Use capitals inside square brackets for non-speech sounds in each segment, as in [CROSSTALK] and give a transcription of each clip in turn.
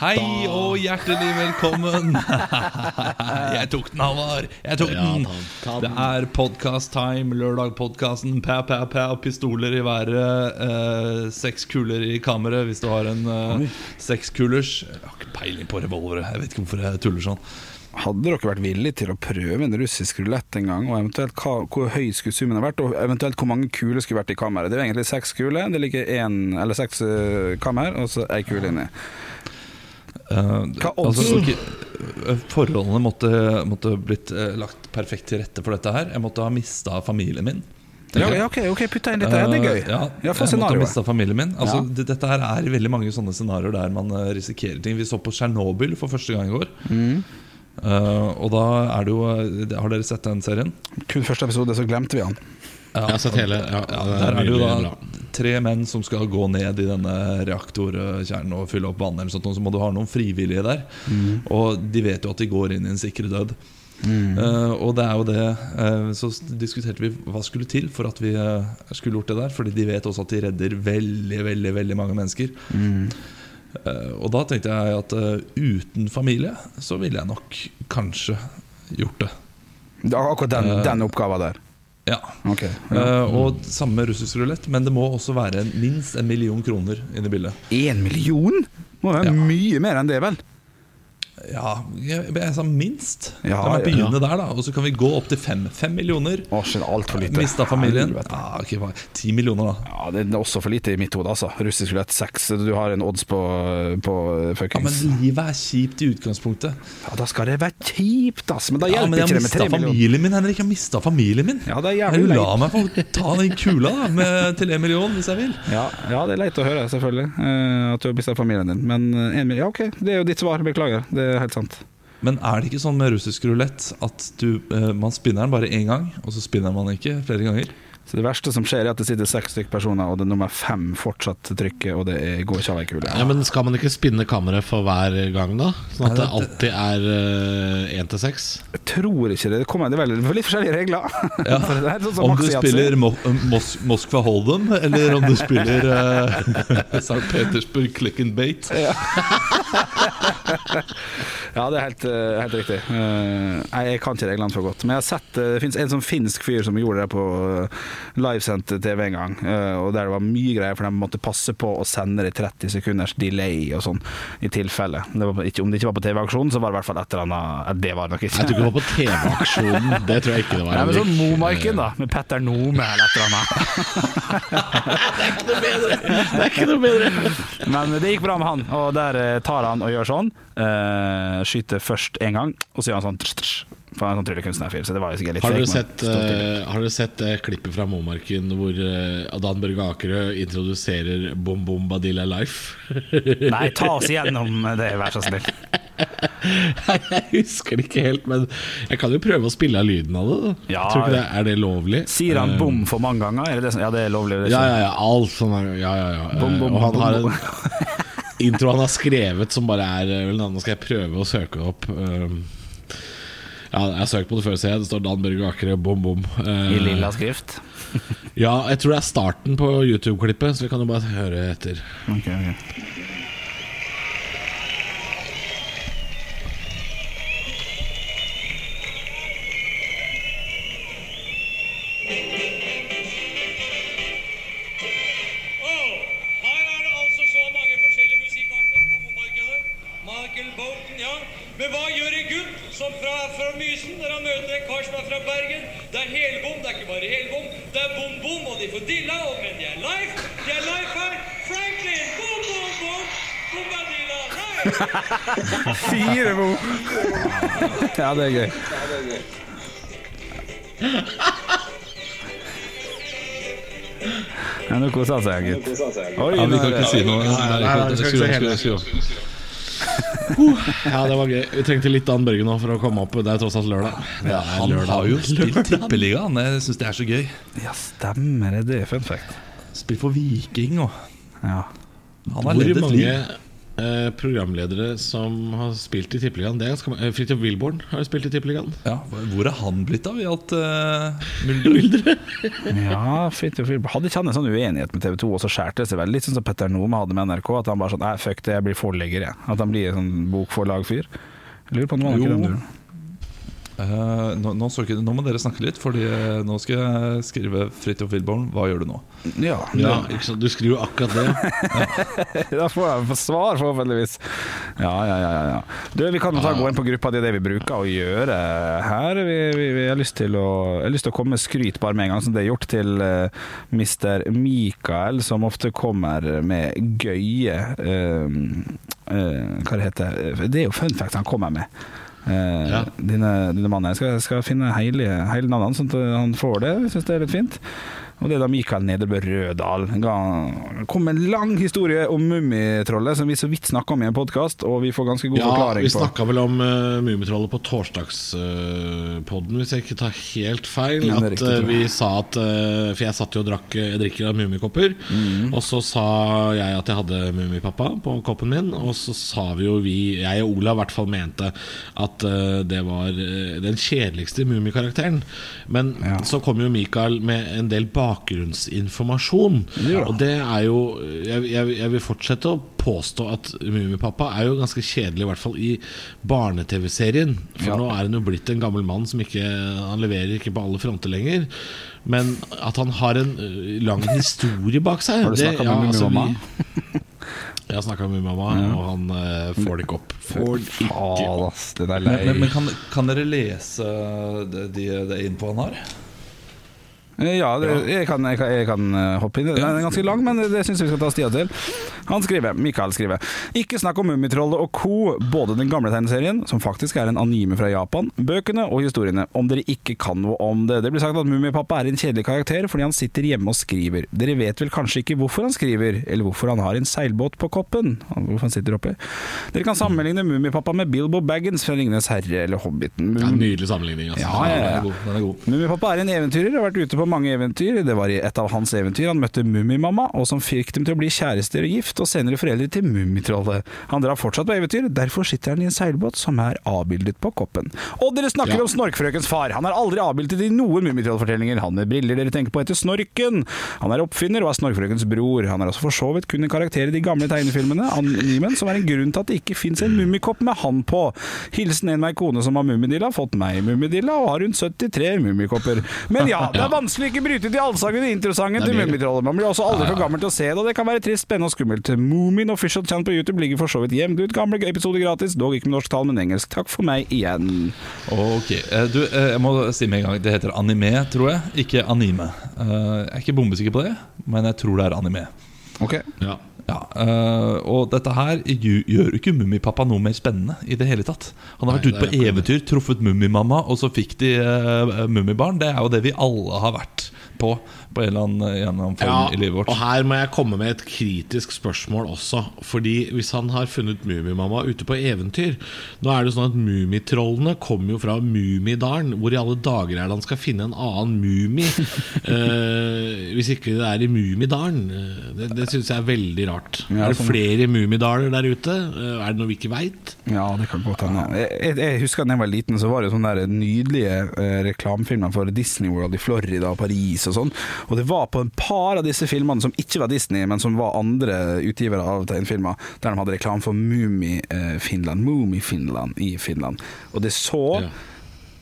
Hei og hjertelig velkommen. [LAUGHS] Jeg tok den, Halvard. Jeg tok den. Det er podcast-time, lørdag-podkasten. pæ, pow, pow, pistoler i været. Eh, seks kuler i kammeret hvis du har en eh, sekskulers. Jeg har ikke peiling på revolvere. Jeg vet ikke hvorfor jeg tuller sånn. Hadde dere vært villige til å prøve en russisk rulett en gang, og eventuelt hva, hvor høy skulle summen ha vært, og eventuelt hvor mange kuler skulle vært i kammeret? Det er egentlig seks kuler, det ligger en, eller seks eh, kammer, og så ei kule inni. Hva altså, ok, eh, forholdene måtte, måtte blitt uh, lagt perfekt til rette for dette her. Jeg måtte ha mista familien min. Ja, ja, ok, ok, putta inn litt der, det er gøy. Ja, jeg måtte ha mista familien min. Altså, Ja. det, dette her er veldig mange sånne scenarioer der man risikerer ting. Vi så på Tsjernobyl for første gang i går. Mm. Og da er det jo Har dere sett den serien? Kun første episode, så glemte vi han. Jeg har sett hele. Ja, Ja, det der er det jo da bra. tre menn som skal gå ned i denne reaktorkjernen og fylle opp vann. Eller sånt, så må du ha noen frivillige der. Og de vet jo at de går inn i en sikre død. Eh, og det er jo det uh, Så diskuterte vi hva skulle til for at vi uh, skulle gjort det der. Fordi de vet også at de redder veldig, veldig, veldig mange mennesker. Eh, og da tenkte jeg at uten familie så ville jeg nok kanskje gjort det. Akkurat den, den oppgaven der. Ja Okay. ja. Uh, og samme russisk rulett, men det må også være minst en million kroner inne i bildet. En million? Må være Ja. mye mer enn det, vel? Ja, jeg, jeg sa minst. Ja, La meg ja. begynne der, da. Og så kan vi gå opp til fem. Fem millioner. Å, alt for lite. Mista familien. Ja, ok, hva- Ti millioner, da. Ja, det er også for lite i mitt hode, altså. Russisk rulett seks. Du har en odds på, på Ja, Men livet er kjipt i utgangspunktet. Ja, da skal det være kjipt, ass. Men da Ja, hjelper men jeg ikke det med tre millioner. familien min, Henrik. Jeg har mista familien min. Ja, det er jævlig La meg få ta den kula da med, til en million, hvis jeg vil. Ja, ja, det er leit å høre, selvfølgelig. eh, at du har mista familien din. Men én million, ja, ok, det er jo ditt svar. Beklager. Det er helt sant. Men er det ikke sånn med russisk rulett at du, eh, man spinner den bare én gang, og så spinner man ikke flere ganger? Så Det verste som skjer, er at det sitter seks stykker personer, og det er nummer fem fortsatt trykker, og det er, går ikke av ei kule. Ja, men Skal man ikke spinne kammeret for hver gang, da? Sånn at det alltid er én til seks? Jeg tror ikke det. Det, kommer, det er veldig, litt forskjellige regler. Ja. [LAUGHS] For det er sånn som Om du spiller Mo Mos Moskva Hold'em, eller om du spiller [LAUGHS] uh, St. Petersburg Click and Bait. [LAUGHS] Ja, det er helt, eh, helt riktig. Eh, jeg kan ikke reglene for godt. Men jeg har sett eh, det finnes en sånn finsk fyr som gjorde det på eh, livesendt TV en gang. eh, og der det var mye greier, for de måtte passe på å sende det i 30 sekunders delay og sånn, i tilfelle. Det var ikke, om det ikke var på TV-aksjonen, så var det i hvert fall et eller annet Det var det nok ikke. Jeg tror ikke det var på TV-aksjonen. Det tror jeg ikke det var. Nei, men sånn. Momarken, da. Med Petter Nome eller et eller annet. [LAUGHS] Det er ikke noe bedre. Men det gikk bra med han, og der eh, tar han og gjør sånn. Uh, skyter først én gang, og så gjør han sånn For han er sånn tryllekunstnerfyr, så det var jo sikkert litt Har dere sett, uh, eh, har dere sett uh, klippet fra Momarken hvor uh, Adan Børge Akerø introduserer Bom Bom Badilla Life? [LAUGHS] Nei, ta oss igjennom det, vær så snill. [LAUGHS] jeg husker det ikke helt, men jeg kan jo prøve å spille av lyden av det. Ja. Det, Er det lovlig? Sier han Eh, bom for mange ganger? Er det det ja, det er lovlig. Det Ja, ja, ja. Alt sånn er Ja, ja, ja. Bom, bom, Eh, og han bom, har en [LAUGHS] intro han har skrevet som bare er eh, Nå skal jeg prøve å søke opp. Um, ja, jeg har søkt på det før, ser jeg. Det står Dan Børge Akre, bom, bom. Eh, I lilla skrift. [LAUGHS] Ja, jeg tror det er starten på YouTube-klippet, så vi kan jo bare høre etter. Ok, ok. Som fra, fra Mysen når han møter en kar som er fra Bergen? Det er helbom, det er ikke bare helbom. Det er bom-bom, og de får dilla, og men de er live. De er live her. Franklin, bom-bom-bom. Bombadilla, live. Fire bom. Ja, det er gøy. Ja, nå koser han seg, gutt. Ja, vi kan er ikke det- si noe. nei, nei, vi skal ikke si nei, Skru Ja, det var gøy. Vi trengte litt Dan Børge nå for å komme opp. Det er tross alt lørdag. Er Han lørdag. har jo spilt tippeligaen. Jeg syns det er så gøy. Ja, stemmer det. Det er fun fact. Spilt for Viking og Ja. Han har Hvor levd et liv. Eh, programledere som har spilt i Tippeligaen. Er. Eh, Fridtjof Wilborn har jo spilt i Tippeligaen. Ja, hvor er han blitt av i alt uh, mylderet? [LAUGHS] Ja, Fridtjof Wilborn Hadde ikke han en sånn uenighet med TV 2, og så skjærte det seg veldig, Litt sånn som Petter Nome hadde med NRK, at han bare sånn Nei, fuck det, jeg blir forlegger, jeg. At han blir en sånn bokforlagfyr. Lurer på om det var noe ikke den duren. Eh, nå, nå, ikke, nå må dere snakke litt, Fordi eh, nå skal jeg skrive Fridtjof Wilborn. Hva gjør du nå? Ja, Ja, ikke sant? Du skriver jo akkurat det. [LAUGHS] Da får jeg svar, forhåpentligvis. Ja, ja, ja. ja, ja. Du, vi kan jo ta gå inn på gruppa, det er det vi bruker å gjøre her. Vi, vi, vi har, lyst til å, jeg har lyst til å komme med skryt bare med en gang, som det er gjort til uh, Mr. Mikael, som ofte kommer med gøye uh, uh, Hva det heter Det er jo fun fact han kommer med. Eh, Ja. dine, dine mannen. Jeg skal, skal finne hele, hele navnet sånn at han får det. Syns det er litt fint. Og det er da Mikael Nedrebø Rødal. Kom med en lang historie om Mummitrollet, som vi så vidt snakka om i en podkast, og vi får ganske god Ja, forklaring vi på. snakka vel om uh, Mummitrollet på torsdagspodden, hvis jeg ikke tar helt feil. Ja, At riktig, eh, vi sa at uh, For jeg satt jo og drakk Jeg drikker av Mummikopper. Mm. Og så sa jeg at jeg hadde Mummipappa på koppen min. Og så sa vi jo vi, jeg og Olav i hvert fall mente at uh, det var den kjedeligste Mummikarakteren. Men Ja. så kom jo Mikael med en del bakgrunnsinformasjon. Ja. Og det er jo jeg, jeg, jeg vil fortsette å påstå at Mummipappa er jo ganske kjedelig, i hvert fall i barne-TV-serien. For Ja. nå er han jo blitt en gammel mann som ikke Han leverer ikke på alle fronter lenger. Men at han har en lang historie bak seg Har du snakka snakket med Mummimamma? altså, vi- [LAUGHS] Jeg har snakka med Mummimamma, og han uh, får det ikke opp. Får det ikke opp. er Men, men, men kan, kan dere lese det, det, det innpå han har? Eh, Ja, det, jeg, kan, jeg, kan, jeg kan eh, hoppe inn. Den er ganske lang, men det syns jeg vi skal ta oss tida til. Han skriver, Mikael skriver Ikke snakk om Mummitrollet og co., både den gamle tegneserien, som faktisk er en anime fra Japan, bøkene og historiene, om dere ikke kan noe om det. Det blir sagt at Mummipappa er en kjedelig karakter fordi han sitter hjemme og skriver. Dere vet vel kanskje ikke hvorfor han skriver, eller hvorfor han har en seilbåt på koppen? Hvorfor han sitter oppi? Dere kan sammenligne Mummipappa med Bilbo Baggins fra Ringenes herre eller Hobbiten. Ja, nydelig sammenligning. Altså. Ja, ja, ja. er god. Den er god. Mummipappa er en eventyrer, og har vært ute på mange eventyr. Det var i et av hans eventyr han møtte Mummimamma, og som fikk dem til å bli kjærester og gift, og senere foreldre til Mummitrollet. Han drar fortsatt på eventyr, derfor sitter han i en seilbåt som er avbildet på koppen. Og dere snakker Ja. om Snorkfrøkens far. Han er aldri avbildet i noen Mummitrollfortellinger. Han med briller dere tenker på heter Snorken. Han er oppfinner og er Snorkfrøkens bror. Han er også for så vidt kun en karakter i de gamle tegnefilmene, animen, som er en grunn til at det ikke fins en mummikopp med han på. Hilsen en meg kone som har mummidilla, fått meg mummidilla og har rundt 73 mummikopper. Men ja, det er vanskelig å ikke bryte til allsangen i introsangen til. Mummitrollet. Man blir også aldri for gammel til å se det, og det kan være trist, spennende og skummelt. Moomin Official Channel på YouTube ligger for så vidt gjemt ut. Gamle episoder gratis, dog ikke med norsk tall, men engelsk. Takk for meg igjen. Ok, eh, du, eh, Jeg må si med en gang Det heter anime, tror jeg, ikke anime. Eh, Jeg er ikke bombesikker på det, men jeg tror det er anime. Ok. Ja. Ja, øh, Og dette her gjør jo ikke Mummipappa noe mer spennende i det hele tatt. Han har vært ute på eventyr, truffet Mummimamma, og så fikk de uh, Mummibarn. Det er jo det vi alle har vært på på en eller annen, en eller annen form Ja, i livet vårt. og her må jeg komme med et kritisk spørsmål også. Fordi hvis han har funnet Mummimamma ute på eventyr Nå er det sånn at Mummitrollene kommer jo fra Mummidalen. Hvor i alle dager er det han skal finne en annen mumie? [LAUGHS] eh, hvis ikke det er i Mummidalen. Eh, Det, det syns jeg er veldig rart. Ja, er det flere Mummidaler der ute? Eh, er det noe vi ikke veit? Ja, det kan godt hende. Jeg, jeg, jeg husker da jeg var liten, så var det sånne der nydelige eh, reklamefilmer for Disney World i Florida og Paris og sånn. Og det var på en par av disse filmene som ikke var Disney, men som var andre utgivere av tegnefilmer, der de hadde reklame for Mummi-Finland. Mummi-Finland i Finland. Og det så Ja.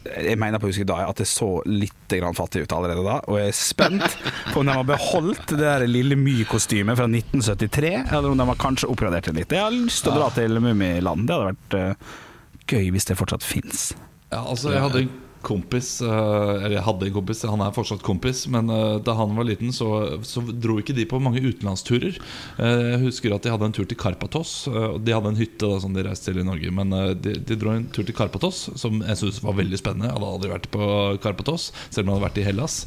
Jeg mener på å huske da at det så litt grann fattig ut allerede da, og jeg er spent på om de har beholdt det der lille My-kostymet fra 1973, eller om de har kanskje oppgradert det litt. Jeg har lyst til å dra til Mummiland. Det hadde vært uh, gøy hvis det fortsatt fins. Ja, altså Jeg hadde en kompis eh, Eller jeg hadde en kompis, han er fortsatt kompis, men eh, da han var liten, så, så dro ikke de på mange utenlandsturer. Eh, jeg husker at de hadde en tur til Karpatos. de hadde en hytte da, som de reiste til i Norge. Men de, de dro en tur til Karpatos, som jeg syntes var veldig spennende. Jeg hadde aldri vært på Karpatos, selv om jeg hadde vært i Hellas.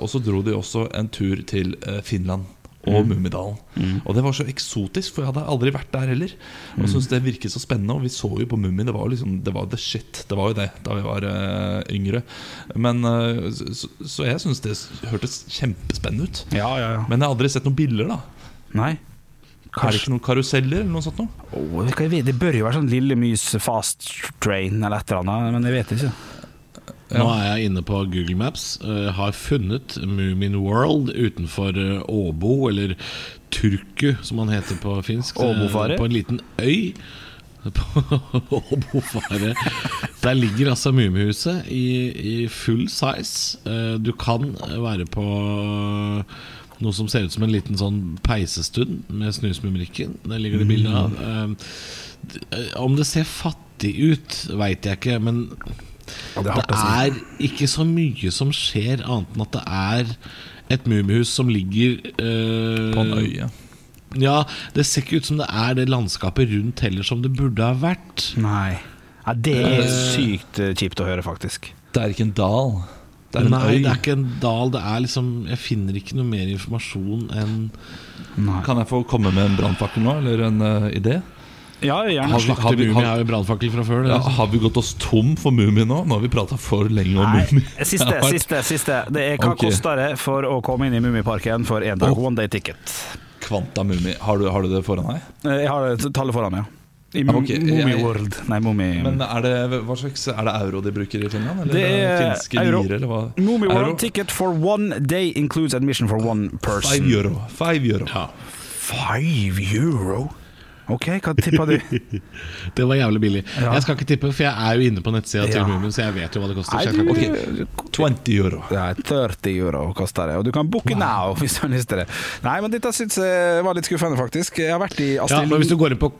Og så dro de også en tur til Finland. Og Mummidalen. Og det var så eksotisk, for jeg hadde aldri vært der heller. Og syntes det virket så spennende. Og vi så jo på Mummi, det var liksom Det var the shit. Det var jo det da vi var uh, yngre. Men uh, så, så jeg syns det hørtes kjempespennende ut. Ja, ja, ja. Men jeg har aldri sett noen bilder, da. Nei. Er det ikke noen karuseller eller noe sånt noe? Hva jeg det bør jo være sånn Lille Mys fast train eller et eller annet, men jeg vet ikke. Nå er jeg inne på Google Maps. Uh, har funnet Moomin World utenfor eh, Åbo, eller Turku som han heter på finsk. eh, Åbofare? På en liten øy. [LAUGHS] På Åbofare. Der ligger altså Mummihuset i, i full size. Eh, Du kan være på noe som ser ut som en liten sånn peisestund med Snusmumrikken. Det ligger det bilde av. Eh, eh, Om det ser fattig ut, veit jeg ikke, men det er det hardt si. er ikke så mye som skjer, annet enn at det er et mumiehus som ligger eh, På en øye. Ja, det ser ikke ut som det er det landskapet rundt heller som det burde ha vært. Nei. Ja, det er sykt eh, kjipt å høre, faktisk. Det er ikke en dal. Det er en Nei, øy. det er ikke en dal. Det er liksom Jeg finner ikke noe mer informasjon enn Nei. Kan jeg få komme med en brannfakkel nå, eller en uh, idé? Ja, gjerne. Har vi- har vi- har- er jo brannfakkel fra før. Det, Ja, altså. har vi gått oss tom for Mummi nå? Nå har vi prata for lenge om Nei, siste, [LAUGHS] siste, siste. Det er Hva okay. koster det for å komme inn i Mummiparken for én dag? Oh. One day ticket. Kvanta Mummi. Har du, har du det foran deg? Eh, Jeg har det tallet foran meg, ja. I Ja, ok. Mummi World. Nei, Mummi Men er det, hva slags, er det euro de bruker i Finland? Eller Det er finske euro. lire, eller hva? Mummi Euro? World ticket for one day includes admission for one person. Five euro. Five euro. Ja, Five euro? Ok, hva tippa du? det var jævlig billig. Ja. Jeg skal ikke tippe, for jeg er jo inne på nettsida til Ja. Mumien, så jeg vet jo hva det koster. Du, Okay. 20 euro. Er 30 euro koster det, og du kan booke now [LAUGHS] hvis du har lyst til det. Nei, men dette syns jeg var litt skuffende, faktisk. Jeg har vært i Ja, Astrid men hvis du går inn på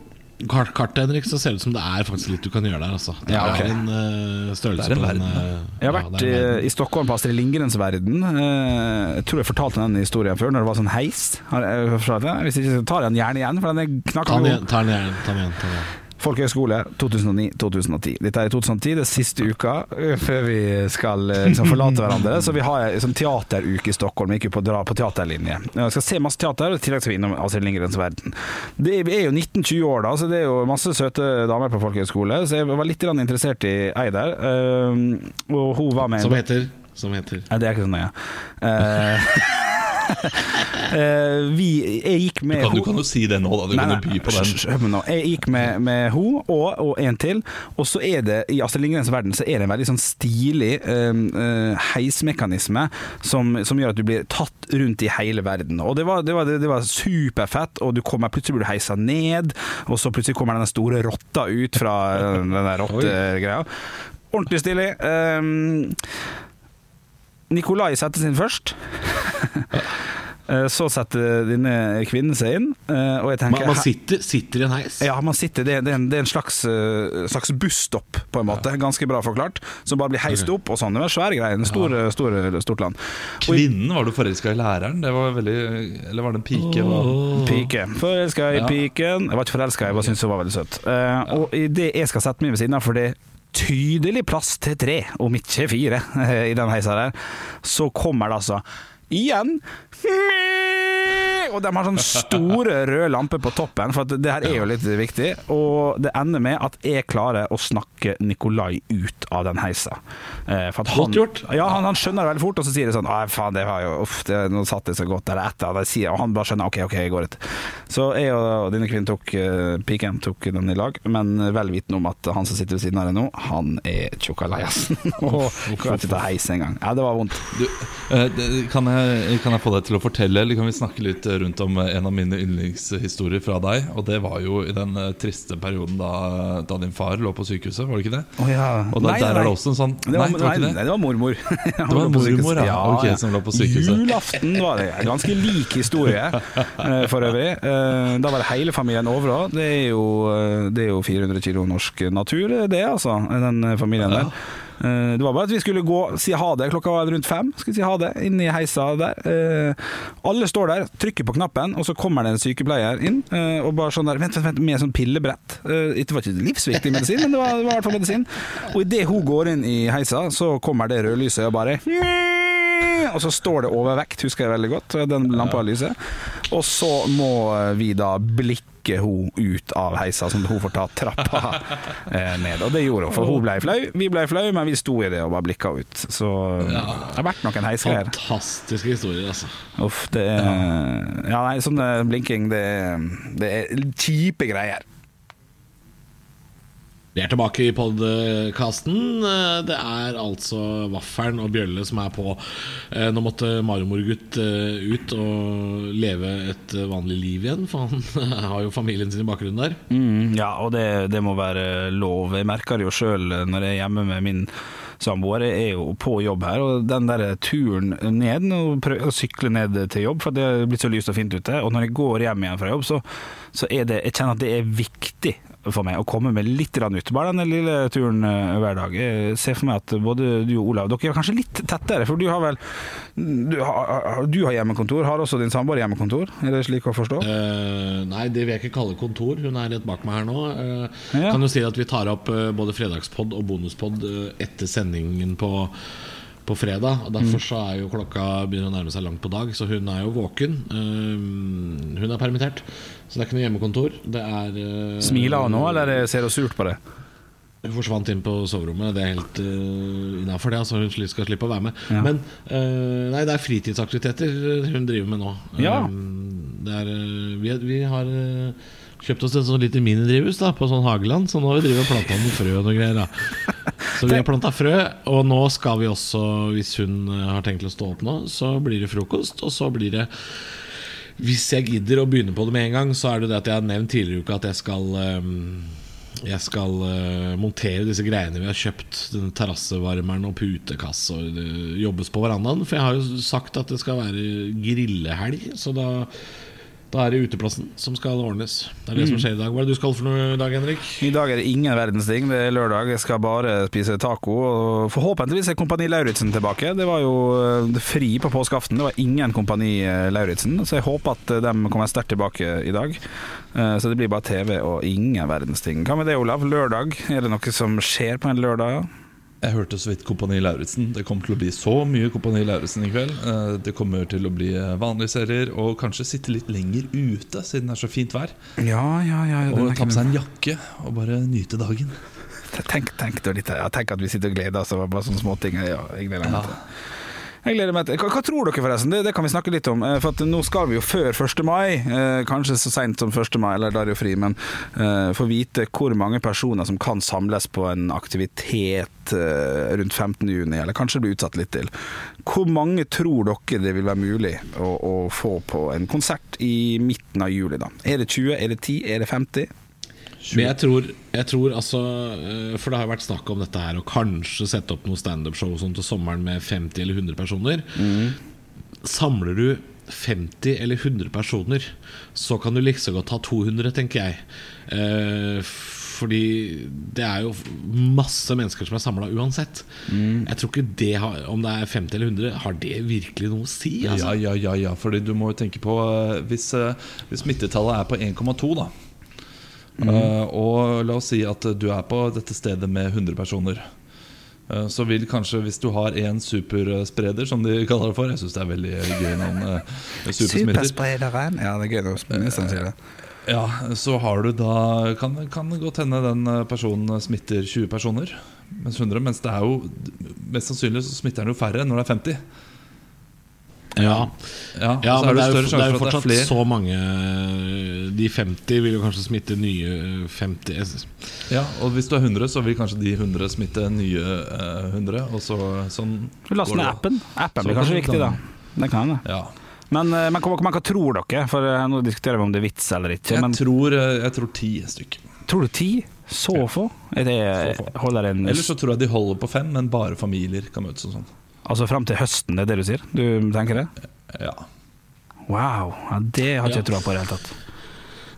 kart kartet, Henrik, så ser det ut som det er faktisk litt du kan gjøre der. Altså. Det Ja, okay. er en uh, størrelse Det er en på den, eh, Jeg har vært ja, er eh, verden. i Stockholm på Astrid Lindgrens verden. Uh, Jeg tror jeg fortalte den historien før, når det var sånn heis. Har jeg fortalt? Hvis ikke, så tar jeg den gjerne igjen, for den er Ta den knakende igjen. god. Ta den igjen. Ta den igjen, ta den igjen. Folkehøgskole 2009-2010. Dette er i 2010, det er siste uka eh, før vi skal eh, liksom, forlate hverandre. Så vi har sånn teateruke i Stockholm. Vi gikk jo på dra på teaterlinje. Vi skal se masse teater, og i tillegg skal vi innom Astrid Lindgrens verden. Det er, jo 19-20 år da, så det er jo masse søte damer på folkehøgskole. Så jeg var litt interessert i ei der. eh, Og hun var med Som heter Som heter Nei, det er ikke så nøye. Eh, [LAUGHS] vi, jeg gikk Du med kan, du kan jo si det nå, da. Du Nei, kan jo by på den. Jeg gikk med, med hun og, og en til, og så er det i Astrid Lindgrens verden så er det en veldig sånn stilig eh, eh, heismekanisme som, som gjør at du blir tatt rundt i hele verden. Og det var, det var, det var superfett, og du kommer, plutselig blir du heisa ned, og så plutselig kommer den store rotta ut fra eh, den der rottegreia. Ordentlig stilig. Um, Nikolai setter sin først. [LAUGHS] Eh, Så setter denne kvinnen seg inn, eh, og jeg tenker Man, man sitter, sitter i en heis. ja, man sitter, det, det, er en, det er en slags, eh, slags busstopp, på en måte. Ganske bra forklart. Som bare blir heist opp og sånn. Det var svære greier. En stor, stor, stort land. Kvinnen, var du forelska i læreren? Det var veldig Eller var det en pike? Oh. Pike. Forelska i Ja. piken. Jeg var ikke forelska, jeg bare syntes hun var veldig søt. Og i det jeg skal sette meg ved siden av, for det er tydelig plass til tre, om ikke fire, i den heisa der, så kommer det altså igjen og de har sånne store røde lamper på toppen, for det her er jo litt viktig. Og det ender med at jeg klarer å snakke Nikolai ut av den heisa. Eh, for han. Ja, han, han skjønner det veldig fort, og så sier det sånn Nei, faen, det var jo Uff, det, nå satt det så godt der etter. Og, det sier, og han bare skjønner OK, OK, jeg går ut. Så jeg og, denne kvinnen tok uh, piken, tok den i lag, men vel vitende om at han som sitter ved siden av deg nå, han er tjukkalajasen. [LAUGHS] og kan ikke ta heis engang. Ja, det var vondt. Du, eh, kan, jeg, kan jeg få deg til å fortelle, eller kan vi snakke litt rundt om eh, en av mine yndlingshistorier fra deg? Og det var jo i den eh, triste perioden da, da din far lå på sykehuset, var det ikke det? Å ja. Og da, Nei, der nei. er det også en sånn Det var, Nei, det var ikke nei, det? det var mormor. [LAUGHS] det var mormor, ja. Ok, som lå på sykehuset. Julaften var det. Ganske lik historie, eh, for øvrig. Eh, Da var det hele familien Overå. Det er jo, eh, det er jo 400 kilo norsk natur, det altså, den eh, familien der. Eh, Det var bare at vi skulle gå, si ha det. Klokka var rundt fem. Skulle si ha det inn i heisa der. Eh, Alle står der, trykker på knappen, og så kommer det en sykepleier inn eh, og bare sånn der Vent, vent, vent, med sånn pillebrett. Det var ikke livsviktig medisin, men det var, det var i hvert fall medisin. Og idet hun går inn i heisa, så kommer det rødlyset og bare og så står det overvekt, husker jeg veldig godt. Den lampa lyser. Og så må vi da blikke blinke hun ut av heisa, som hun får ta trappa [LAUGHS] eh, ned. Og det gjorde hun, for hun ble flau. Vi ble flau, men vi sto i det og bare blikka ut. Så det har vært noen heisgreier. Fantastiske historier, altså. Uff, det er Ja, nei, sånn eh, blinking, det, det er kjipe greier. Vi er tilbake i podkasten. Det er altså Vaffelen og Bjølle som er på. Eh, Nå måtte Marmorgutt eh, ut og leve et vanlig liv igjen, for han [LAUGHS] har jo familien sin i bakgrunnen der. Mm, ja, og det, det må være lov. Jeg merker det jo sjøl når jeg er hjemme med min samboer. Jeg er jo på jobb her, og den der turen ned og prøver å sykle ned til jobb, for det er blitt så lyst og fint ute. Og når jeg går hjem igjen fra jobb, så, så er det Jeg kjenner at det er viktig for meg å komme meg litt ut. Bare denne lille turen eh, hver dag. Jeg ser for meg at både du og Olav Dere er kanskje litt tettere, for du har vel Du har, du har hjemmekontor. Har også din samboer hjemmekontor? Er det slik å forstå? Uh, nei, det vil jeg ikke kalle kontor. Hun er rett bak meg her nå. Uh, Ja. Kan jo si at vi tar opp både fredagspod og bonuspod etter sendingen på, på fredag. Og Derfor så er jo klokka begynner å nærme seg langt på dag, så hun er jo våken. Eh, hun er permittert, så det er ikke noe hjemmekontor. Det er uh, Smiler hun nå, eller ser hun surt på det? Hun forsvant inn på soverommet. Det er helt uh, innafor, det. Altså, hun skal slippe å være med. Ja. Men uh, nei, det er fritidsaktiviteter hun driver med nå. Ja. Um, er, eh, vi, vi har eh, kjøpt oss et sånn lite minidrivhus da, på sånn hageland, så nå har vi drevet og planta noen frø og noe greier. Da. Så vi har planta frø, og nå skal vi også, hvis hun eh, har tenkt til å stå opp nå, så blir det frokost, og så blir det hvis jeg gidder å begynne på det med en gang, så er det det at jeg har nevnt tidligere i uka at jeg skal ehm, Jeg skal eh, montere disse greiene vi har kjøpt. Denne terrassevarmeren og putekasse og det jobbes på verandaen. For jeg har jo sagt at det skal være grillehelg, så da da er det uteplassen som skal ordnes. Det er det som skjer i dag. Hva er det du skal for noe i dag, Henrik? I dag er det ingen verdens ting. Det er lørdag. Jeg skal bare spise taco. Og forhåpentligvis er Kompani Lauritzen tilbake. Det var jo eh, fri på påskeaften. Det var ingen Kompani eh, Lauritzen, så jeg håper at eh, de kommer sterkt tilbake i dag. Så det blir bare TV og ingen verdens ting. Hva med det, Olav? Lørdag? Er det noe som skjer på en lørdag? Jeg hørte så vidt Kompani Lauritzen. Det kommer til å bli så mye Kompani Lauritzen i kveld. Eh, Det kommer til å bli eh, vanlige serier, og kanskje sitte litt lenger ute siden det er så fint vær. Ja, ja, ja. ja Og ta på seg en jakke og bare nyte dagen. Tenk, tenk, litt, ja, tenk at vi sitter og gleder oss over bare sånne småting. Ja, jeg gleder meg til. Jeg gleder meg til. Hva, hva tror dere, forresten? Det, det kan vi snakke litt om. Eh, For Nå skal vi jo før 1. mai, eh, kanskje så seint som 1. mai, eller da er det jo fri, men eh, få vite hvor mange personer som kan samles på en aktivitet rundt 15. juni, eller kanskje bli utsatt litt til. Hvor mange tror dere det vil være mulig å, å få på en konsert i midten av juli? da? Er det 20, er det 10, er det 50? Men jeg tror, jeg tror altså eh, For det har vært snakk om dette her, å kanskje sette opp noe standup-show til sommeren med 50 eller 100 personer. Samler du 50 eller 100 personer, så kan du like godt ha 200, tenker jeg. Eh, fordi det er jo masse mennesker som er samla uansett. Jeg tror ikke det har, Om det er 50 eller 100, har det virkelig noe å si? Altså? Ja, ja, ja, ja, fordi du må jo tenke på eh, Hvis, eh, hvis smittetallet er på 1,2 da eh, Og la oss si at du er på dette stedet med 100 personer eh, Så vil kanskje, hvis du har en superspreder Som de kaller det for Jeg synes det er veldig gøy navn eh, Supersmitter Supersprederen. Ja, det er gøy når ministeren sier det. Ja, så har du da Kan, kan det godt hende den personen smitter 20 personer Mens 100 Mens det er jo Mest sannsynlig så smitter den jo færre når det er 50 Ja. Ja, Ja, så men det er, jo, det er jo fortsatt er så mange De 50 vil jo kanskje smitte nye eh, 50 Ja, og hvis du er 100, så vil kanskje de 100 smitte nye eh, 100. Og så sånn Last ned appen. Appen blir kanskje viktig, da. da- Det kan det. Ja. Men, eh, men, hva, hva tror dere? For eh, Nå diskuterer vi om det er vits eller ikke. Jeg, tror, eh, jeg tror ti stykker. tror du ti? Så få? Det, Så få. holder en Eller så tror jeg de holder på fem, men bare familier kan møtes og sånn. Altså fram til høsten, det er det du sier? Du tenker det? Ja. Wow, ja, det har ikke jeg Ja. troa på i det hele tatt.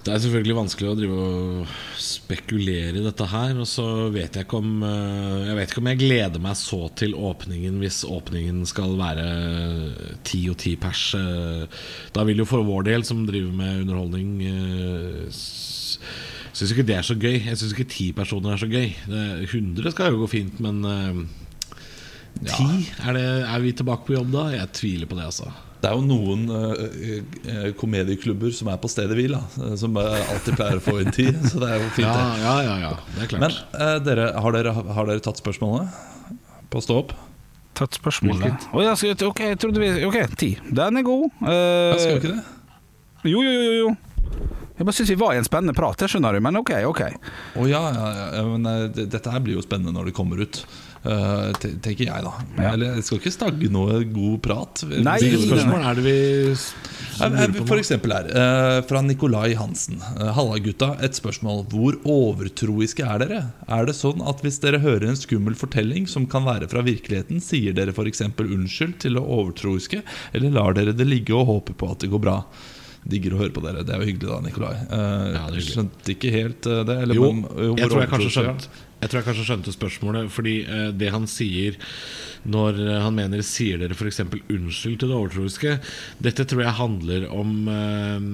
Det er selvfølgelig vanskelig å drive og spekulere i dette her. Og så vet jeg ikke om eh, Jeg vet ikke om jeg gleder meg så til åpningen hvis åpningen skal være ti og ti pers. eh. Da vil jo for vår del, som driver med underholdning eh, Syns ikke det er så gøy. Jeg syns ikke ti personer er så gøy. 100 skal jo gå fint, men eh, Ja. Er, det, er vi tilbake på jobb da? Jeg tviler på det, altså. Det er jo noen eh, komedieklubber som er på stedet hvil, da, eh, som alltid pleier å få inn tid. [LAUGHS] Så det er jo fint. Ja, det ja, ja, ja, det er klart. Men uh, dere, har, dere, har dere tatt spørsmålene på Stå opp? Tatt spørsmålet. Oh, ja, skal- ok, jeg trodde vi Ok, ti. Den er god. Uh, Jeg skal jo ikke det? jo, jo, jo, jo. Jeg bare syns vi var i en spennende prat, jeg skjønner du, men ok, ok. Å oh, ja, ja, ja, men dette her blir jo spennende når det kommer ut. Eh, te- tenker jeg, da. Ja. Eller jeg skal ikke stagge noe god prat. Nei, spørsmål er det vi s- Eh, lurer på For eksempel her, eh, fra Nikolai Hansen. Eh, Halla gutta, et spørsmål. Hvor overtroiske er dere? Er det sånn at hvis dere hører en skummel fortelling som kan være fra virkeligheten, sier dere f.eks. unnskyld til det overtroiske, eller lar dere det ligge og håper på at det går bra? Digger å høre på dere. Det er jo hyggelig da, Nikolai. Uh, Ja, hyggelig. skjønte ikke helt eh, det. Eller, Jo, men, jo, jeg tror jeg kanskje skjønte Jeg tror jeg kanskje skjønte spørsmålet Fordi eh, det han sier Når eh, han mener Sier dere eksempel unnskyld til det overtroiske? Dette tror jeg handler om eh,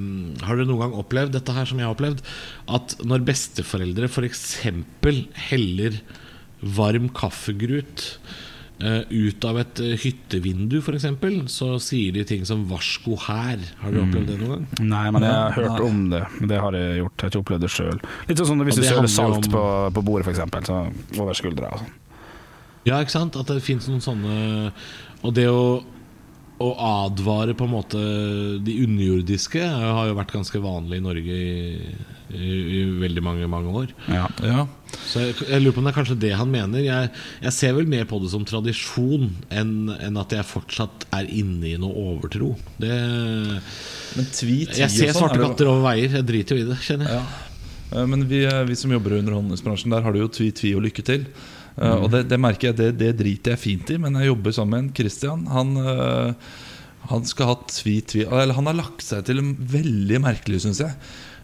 Har dere noen gang opplevd Dette her som jeg har opplevd At når besteforeldre for eksempel Heller varm kaffegrut ut av et eh, hyttevindu, for eksempel, så sier de ting som 'varsko her'. Har dere opplevd det noen gang? Nei, men jeg har hørt nei. om det. Men Det har jeg gjort. Jeg har ikke opplevd det sjøl. Litt sånn hvis du søler salt om- på, på bordet, f.eks. Så over skuldra og sånn. Ja, ikke sant? At det finnes noen sånne Og det å, å advare på en måte de underjordiske har jo vært ganske vanlig i Norge i, i, i veldig mange mange år. Ja. Ja. Så jeg, jeg lurer på om det er kanskje det han mener. Jeg, jeg ser vel mer på det som tradisjon enn en at jeg fortsatt er inne i noe overtro. Det, Men tvi, ti jeg ser sånn svarte er katter over veier. Jeg driter jo i det, kjenner jeg. Ja. Eh, Men vi, eh, vi som jobber i underholdningsbransjen, der har du jo tvi, tvi og lykke til. Mm. Og det, det merker jeg, det, det driter jeg fint i, men jeg jobber sammen med Christian. Han, uh, han skal ha tvi, tvi Eller han har lagt seg til veldig merkelig, syns jeg.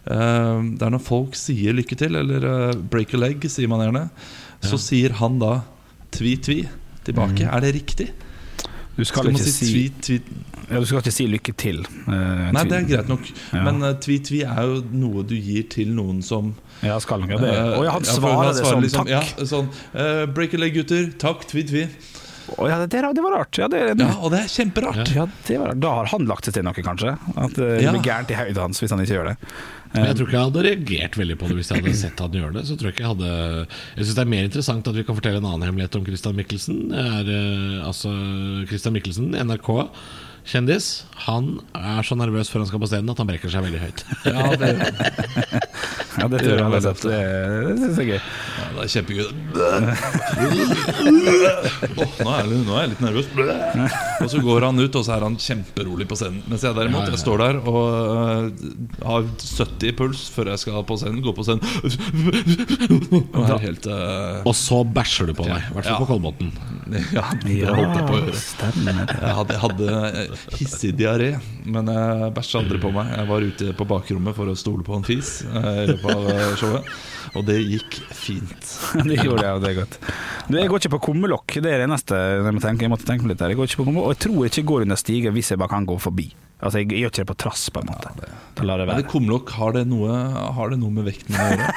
Uh, Det er når folk sier lykke til, eller break a leg, sier man gjerne, så sier han da tvi, tvi tilbake. Er det riktig? Du skal, Skal ikke si tvi, tvi ja, du skal ikke si lykke til. Uh, Nei, det er greit nok. Ja. Men uh, tvi, tvi er jo noe du gir til noen som Ja, skal han det. Uh, og jeg for svarer det som liksom, takk. Ja, sånn uh, Break a leg, gutter. Takk, tvi, tvi. Oh, ja, det, det var rart. Ja, det, Ja, og det er kjemperart. ja, det var rart. Da har han lagt seg til noe, kanskje? At eh, det blir gærent i hodet hans hvis han ikke gjør det. Men jeg tror ikke jeg hadde reagert veldig på det hvis jeg hadde sett han gjøre det. Så tror Jeg ikke jeg hadde Jeg synes det er mer interessant at vi kan fortelle en annen hemmelighet om Christian Mikkelsen. Det er eh, altså Christian Michelsen, NRK. Kjendis. Han er så nervøs før han skal på scenen at han brekker seg veldig høyt. [LAUGHS] Ja, det, Ja, det tror jeg han har sett. Det, det synes jeg er gøy. ja, det er kjempegøy. oh, nå, er jeg, nå er jeg litt nervøs. Og så går han ut, og så er han kjemperolig på scenen. Mens jeg derimot jeg står der og uh, har 70 i puls før jeg skal på scenen. Gå på scenen og er helt uh... Og så bæsjer du på meg, I hvert fall Ja. på Kolbotn. Ja, det holdt jeg på å gjøre. Jeg hadde, jeg hadde [LAUGHS] hissig diaré, men jeg bæsja aldri på meg. Jeg var ute på bakrommet for å stole på en fis eh, i løpet av eh, showet, og det gikk fint. [LAUGHS] Det gjorde jeg, og det er godt. Du, jeg går ikke på kummelokk, det er det eneste jeg, må tenke, jeg måtte tenke på litt der. Jeg går ikke på kummelokk, og jeg tror ikke jeg går under stiger hvis jeg bare kan gå forbi. Altså, jeg, jeg gjør ikke det på trass, på en måte. Da lar det det være. kumlokk, har det noe, har det noe med vekten å gjøre?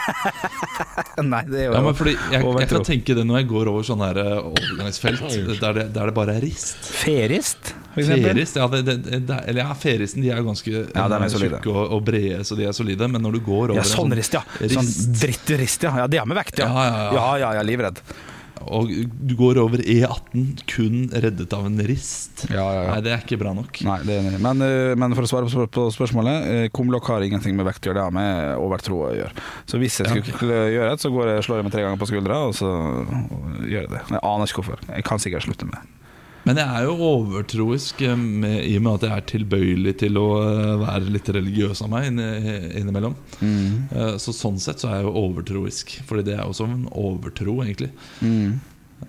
[LAUGHS] Nei, det er jo Ja, men fordi jeg, jeg kan tenke det når jeg går over sånne her eh, overgangsfelt der det, der det bare er rist. Ferist, Ferist, ja, det, det, det, eller ja, ferisen de er jo ganske Ja, de er eh, tjukke og, og brede, så de er solide. Men når du går over Ja, en sånn rist, ja. Sånn drittrist, ja. ja. Det er med vekt, ja. Ja, ja, ja. livredd. og du går over E18 kun reddet av en rist Ja, ja, ja. Nei, det er ikke bra nok. Nei, det er, men, eh, men for å svare på spør- på spørsmålet eh, Kumlokk har ingenting med vekt å gjøre, det har med overtro å gjøre. Så hvis jeg skulle gjøre det, så går jeg, slår jeg meg tre ganger på skuldra, og så gjør jeg det. Jeg aner ikke hvorfor. Jeg kan sikkert slutte med det. Men jeg er jo overtroisk eh, med, i og med at jeg er tilbøyelig til å eh, være litt religiøs av meg inni- innimellom. Mm. Så sånn sett så er jeg jo overtroisk, Fordi det er jo som en overtro, egentlig.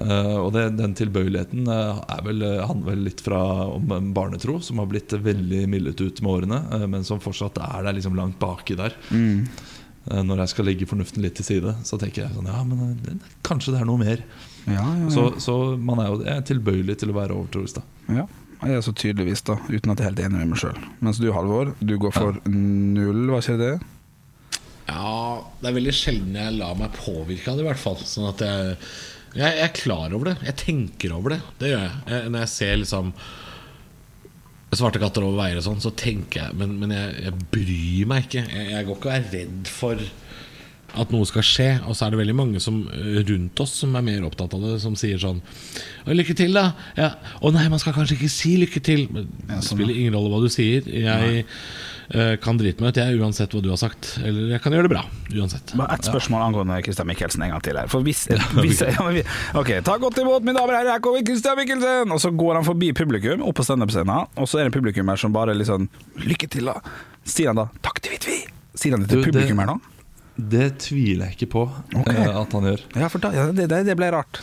Eh, og det, den tilbøyeligheten eh, er vel, eh, handler vel litt fra om en barnetro, som har blitt veldig mildet ut med årene, eh, men som fortsatt er der liksom langt baki der. Eh, Når jeg skal legge fornuften litt til side, så tenker jeg sånn Ja, men eh, det, kanskje det er noe mer. Ja, ja, Så, så man er jo er tilbøyelig til å være overtroisk, da. ja. Jeg er så tydeligvis, da, uten at jeg er helt enig med meg sjøl. Mens du, Halvor, du går for null, var ikke det? Ja, det er veldig sjelden jeg lar meg påvirke av det, i hvert fall. Sånn at jeg, jeg, jeg er klar over det. Jeg tenker over det. Det gjør jeg. jeg når jeg ser liksom svarte katter over veier og sånn, så tenker jeg Men, men jeg, jeg bryr meg ikke. Jeg, jeg går ikke og er redd for at noe skal skje. Og så er det veldig mange som, eh, rundt oss som er mer opptatt av det, som sier sånn Lykke til, da! Ja. Å nei, man skal kanskje ikke si lykke til. Men det spiller ingen rolle hva du sier. Jeg uh, kan drite meg ut, jeg, uansett hva du har sagt. Eller jeg kan gjøre det bra. Uansett. Bare ett spørsmål angående Christian Michelsen en gang til her. For hvis, [LAUGHS] hvis ja, men vi, Ok, ta godt imot, mine damer og herrer, her kommer Christian Michelsen! Og så går han forbi publikum, opp på standup-scenen, og så er det en publikum her som bare litt sånn Lykke til, da! Sier han da 'takk, til vet? Sier han det til publikum her da? Det tviler jeg ikke på okay. uh, at han gjør. Ja, for da, ja, det, det, ble rart.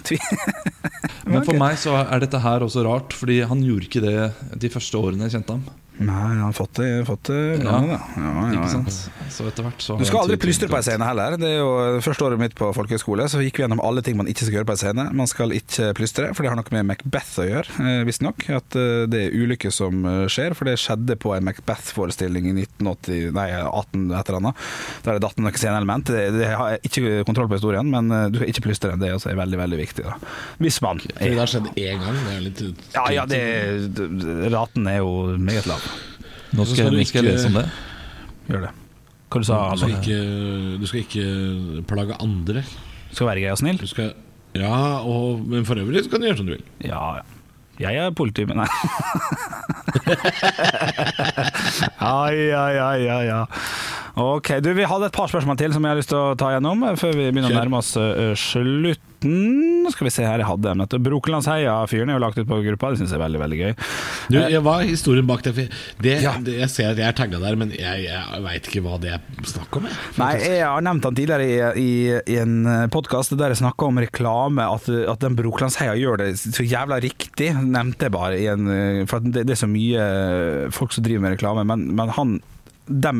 [LAUGHS] Men for meg så er dette her også rart, fordi han gjorde ikke det de første årene jeg kjente ham. Nei, han har fått det, fått det Ja. ja. Ja, ja, Ikke sant? Så etter hvert så Du skal aldri plystre på ei scene heller. Det er jo Første året mitt på folkehøyskole Så gikk vi gjennom alle ting man ikke skal gjøre på ei scene. Man skal ikke plystre, for det har noe med Macbeth å gjøre, eh, visstnok. At eh, det er ulykker som eh, skjer, for det skjedde på en Macbeth-forestilling i 1980, nei, 18 et eller annet. Der det datt noen sceneelement. Det, det har jeg ikke kontroll på historien, men eh, du skal ikke plystre. Det er også veldig, veldig viktig. Da. Hvis man er, det har skjedd én gang. Det er litt Ja, ja, det, raten er jo meget lav. Nå skal, skal jeg ikke- lese om det. Gjør det. Hva du sa du, skal ikke, du skal ikke plage andre. Du Skal være grei og snill? Du skal Ja, og, men for øvrig så kan du gjøre som du vil. Ja, ja. Jeg er politi, men nei. [LAUGHS] ai, ai, ai, ai, ja. Ok, du, Vi hadde et par spørsmål til som jeg har lyst til å ta gjennom eh, før vi begynner å nærme oss slutt. Nå Skal vi se her, jeg hadde en. Brokelandsheia-fyren er jo lagt ut på gruppa, det syns jeg er veldig veldig gøy. Du, jeg er historien bak det. Det, Ja. det Jeg ser at jeg er tagga der, men jeg, jeg veit ikke hva det er snakk om. Jeg. Nei, jeg har nevnt han tidligere i, i, i en podkast der jeg snakka om reklame, at, at den Brokelandsheia gjør det så jævla riktig, nevnte jeg bare. I en, eh, for det, det er så mye eh, folk som driver med reklame, men, men han de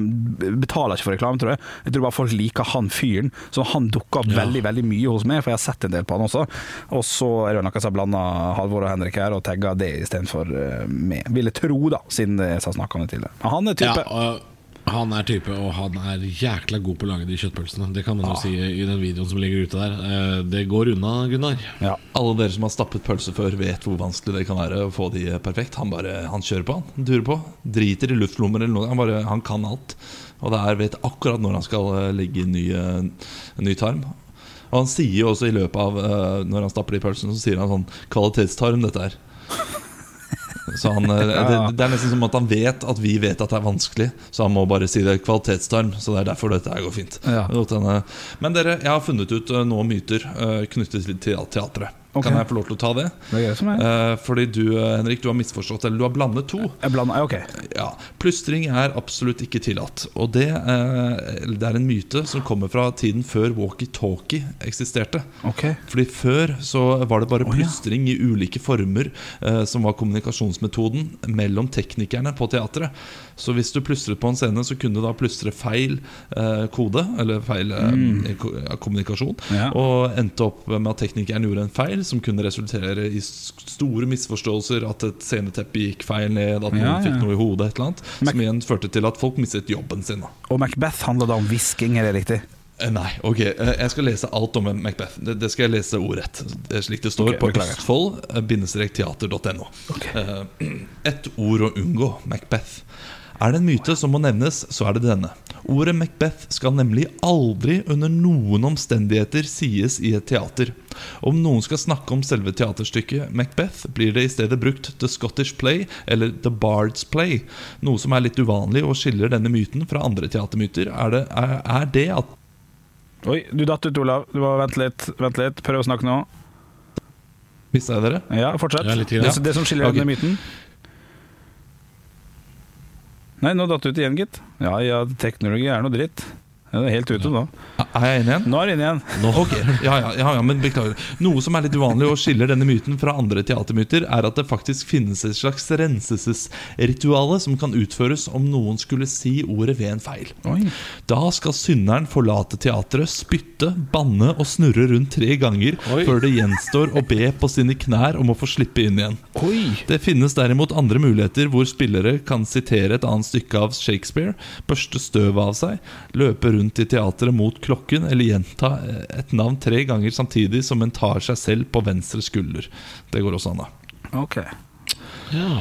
betaler ikke for reklame, tror jeg. Jeg tror bare folk liker han fyren. Så han dukker opp Ja. veldig veldig mye hos meg, for jeg har sett en del på han også. Og så er det noen som har blanda Halvor og Henrik her og tagga det istedenfor uh, meg. Ville tro, da, siden jeg sa snakkende om det han er type. Ja, og han er type, og han er jækla god på å lage de kjøttpølsene. Det kan man jo si i den videoen som ligger ute der. Eh, Det går unna, Gunnar. Ja. Alle dere som har stappet pølse før, vet hvor vanskelig det kan være å få de perfekt. Han bare, han kjører på, han durer på. Driter i luftlommer eller noe. Han, bare, han kan alt. Og det er vet akkurat når han skal eh, legge ny, eh, ny tarm. Og han sier jo også i løpet av Når han stapper de pølsene, så sier han sånn Kvalitetstarm, dette her. Så han, eh, det, det er nesten som at han vet at vi vet at det er vanskelig, så han må bare si det kvalitetstarm. Så det er derfor dette her går fint. Ja. Men dere, jeg har funnet ut eh, noen myter eh, knyttet til teatret. Ok. Kan jeg få lov til å ta det? Det er som er. Eh, fordi du, eh, Henrik, du har misforstått, eller du har blandet to. Blander, ok. Ja, Plystring er absolutt ikke tillatt. Og det, eh, det er en myte som kommer fra tiden før walkietalkie eksisterte. Okay. Fordi Før så var det bare Å, ja. i ulike former eh, som var kommunikasjonsmetoden mellom teknikerne på teatret. Så hvis du plystret på en scene, så kunne du da plystre feil eh, kode, eller feil eh, ko- kommunikasjon, Mm. Ja. og endte opp med at teknikeren gjorde en feil som kunne resultere i store misforståelser, at et sceneteppe gikk feil ned, at noen Ja, ja. fikk noe i hodet, et eller annet, Mac som igjen førte til at folk mistet jobben sin. Og Macbeth handler da om hvisking, er det riktig? Eh, Nei, ok, eh, jeg skal lese alt om Macbeth Det, skal jeg lese ordrett Det slik det står okay, på østfold-teater.no Okay. [CLEARS THROAT] Et ord å unngå, Macbeth Er det en myte som må nevnes, så er det denne Ordet Macbeth skal nemlig aldri under noen omstendigheter sies i et teater Om noen skal snakke om selve teaterstykket Macbeth Blir det i stedet brukt The Scottish Play eller The Bard's Play Noe som er litt uvanlig og skiller denne myten fra andre teatermyter Er det, er, er det at Oi, du datt ut, Olav. Du må Vent litt, vent litt. Prøv å snakke nå. Mista jeg dere? Ja, fortsett. Ja, det, det som skiller okay. denne myten. Nei, nå datt du ut igjen, gitt. Ja ja, teknologi er noe dritt. Ja, det er helt ute nå. Er jeg inne igjen? Nå er jeg inn igjen. Ok, ja, ja, ja, ja, men beklager Noe som er litt uvanlig og skiller denne myten fra andre teatermyter, er at det faktisk finnes et slags renselsesrituale som kan utføres om noen skulle si ordet ved en feil. Oi. Da skal synderen forlate teatret, spytte, banne og snurre rundt tre ganger Oi. før det gjenstår å be på sine knær om å få slippe inn igjen. Oi. Det finnes derimot andre muligheter hvor spillere kan sitere et annet stykke av Shakespeare, børste støv av seg, løpe rundt i teatret mot klokken eller gjenta eh, et navn tre ganger samtidig som en tar seg selv på venstre skulder. Det går også an, da. Ok. Ja.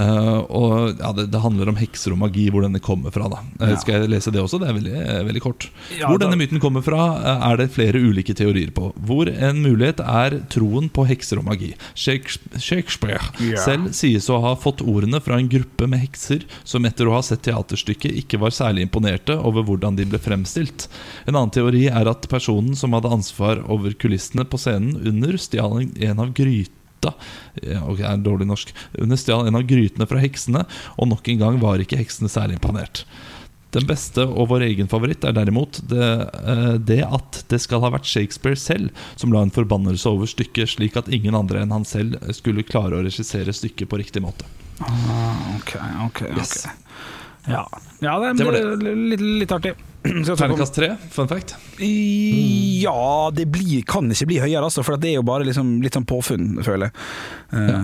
Eh, og ja, det, det handler om hekser og magi, hvor denne kommer fra. da Eh, Ja. Skal jeg lese det også? Det er veldig, eh, veldig kort. Ja, hvor da- denne myten kommer fra, er det flere ulike teorier på. Hvor en mulighet er troen på hekser og magi. Shakespeare, yeah. Selv sies å ha fått ordene fra en gruppe med hekser som etter å ha sett teaterstykket ikke var særlig imponerte over hvordan de ble fremstilt. En annen teori er at personen som hadde ansvar over kulissene på scenen under, stjal en- av av gryta ok, er dårlig norsk Hun stjal en av grytene fra heksene, og nok en gang var ikke heksene særlig imponert. Den beste og vår egen favoritt er derimot det, eh, det at det skal ha vært Shakespeare selv som la en forbannelse over stykket, slik at ingen andre enn han selv skulle klare å regissere stykket på riktig måte. Ah, ok, ok, ok. Yes. Ja, ja det, Det var det. litt, litt artig. Terningkast tre, fun fact. Ja, det blir, kan ikke bli høyere, altså, for det er jo bare liksom, litt sånn påfunn, føler jeg. Ja.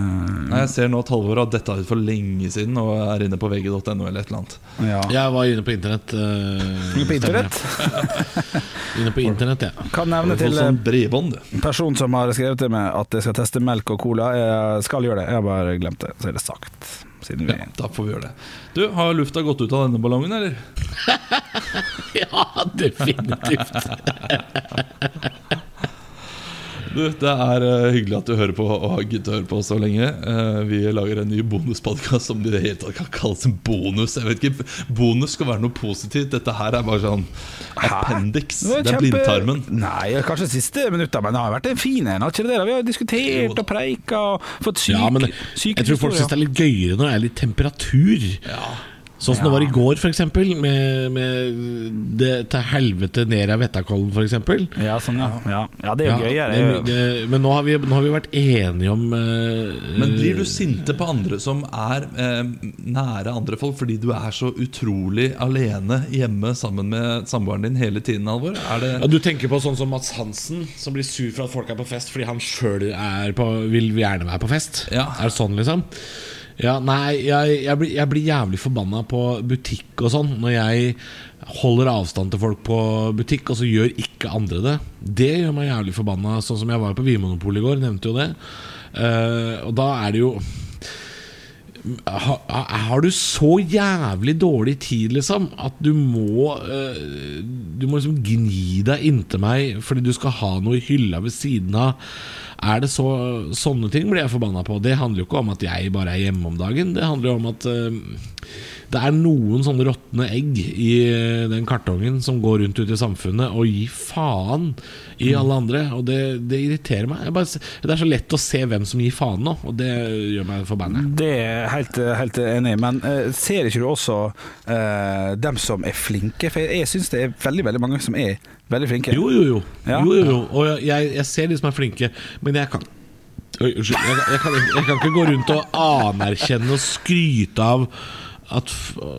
Nei, Jeg ser nå at Halvor har detta ut for lenge siden og er inne på vg.no eller et eller annet. ja. Jeg var inne på internett. eh, På internett. Inne på [LAUGHS] internett, ja. kan nevne til sånn bredbånd, en person som har skrevet til meg at jeg skal teste melk og cola. Jeg skal gjøre det, jeg har bare glemt det. Så er det sagt. Siden vi Ja, da får vi gjøre det. Du, Har lufta gått ut av denne ballongen, eller? [LAUGHS] Ja, definitivt. [LAUGHS] Du, Det er eh, hyggelig at du hører på og har giddet å høre på så lenge. Eh, vi lager en ny bonuspodkast som i det hele tatt kan kalles en bonus. Jeg vet ikke, Bonus skal være noe positivt. Dette her er bare sånn appendix. var Det er blindtarmen. Nei, kanskje siste minutta, men det har vært en fin en. det det? Vi har diskutert og preika og fått syk, Ja, men syke jeg tror folk syns det er litt gøyere når det er litt temperatur. Sånn som det var i går, f.eks. Med, med det til helvete ned av Vettakollen, f.eks. Ja, sånn, ja. ja. Ja, det er Ja, jo gøyere. men, det- men nå har, vi, nå har vi vært enige om uh, Men blir du sinte på andre som er uh, nære andre folk fordi du er så utrolig alene hjemme sammen med samboeren din hele tiden, Alvor? Er det ja, Du tenker på sånn som Mats Hansen, som blir sur for at folk er på fest fordi han sjøl vil gjerne være på fest? Ja. Er det sånn, liksom? Ja, nei, jeg, jeg, blir, jeg blir jævlig forbanna på butikk og sånn når jeg holder avstand til folk på butikk, og så gjør ikke andre det. Det gjør meg jævlig forbanna. Sånn som jeg var på Vinmonopolet i går, nevnte jo det. Uh, og da er det jo ha, ha- har du så jævlig dårlig tid, liksom, at du må uh, Du må liksom gni deg inntil meg fordi du skal ha noe i hylla ved siden av? Er det så Sånne ting blir jeg forbanna på. Det handler jo ikke om at jeg bare er hjemme om dagen. Det handler jo om at eh, det er noen sånne råtne egg i eh, den kartongen som går rundt ute i samfunnet og gir faen i alle andre. Og det, det irriterer meg. Bare, det er så lett å se hvem som gir faen nå, og det gjør meg forbanna. Det er jeg helt, helt enig i, men uh, ser ikke du også uh, dem som er flinke? For jeg, jeg syns det er veldig veldig mange som er veldig flinke. Jo, jo, jo. Ja. jo, jo, jo. Og jeg, jeg ser de som er flinke, men jeg kan Unnskyld. Jeg, jeg, kan, jeg kan ikke gå rundt og anerkjenne og skryte av at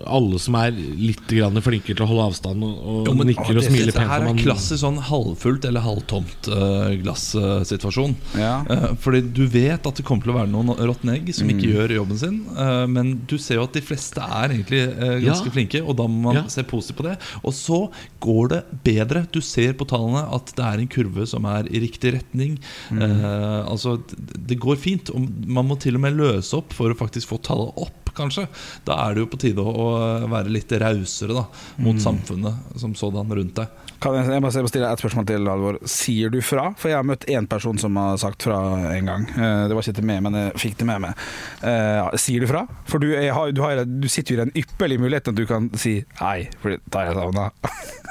alle som er litt grann flinkere til å holde avstand og, og Jo, men nikker og smiler pent her er man klassisk sånn halvfullt eller halvtomt uh, glassituasjon. Ja. uh, fordi du vet at det kommer til å være noen råtne egg som Mm. ikke gjør jobben sin. eh, men du ser jo at de fleste er egentlig eh, ganske Ja. flinke, og da må man Ja. se positivt på det. Og så går det bedre. Du ser på tallene at det er en kurve som er i riktig retning. Mm. Eh, altså, det, det går fint. Og man må til og med løse opp for å faktisk få tallet opp. Kanskje. Da er det jo på tide å være litt rausere da, mot Mm. samfunnet som sådan rundt deg. Kan jeg, jeg må stille et spørsmål til, Alvor. Sier du fra? For jeg har møtt én person som har sagt fra en gang. Eh, Det var ikke til meg, men jeg fikk det med meg. Eh, sier du fra? For du, jeg har, du, har, du sitter jo i den ypperlige muligheten at du kan si nei, for da har jeg savna.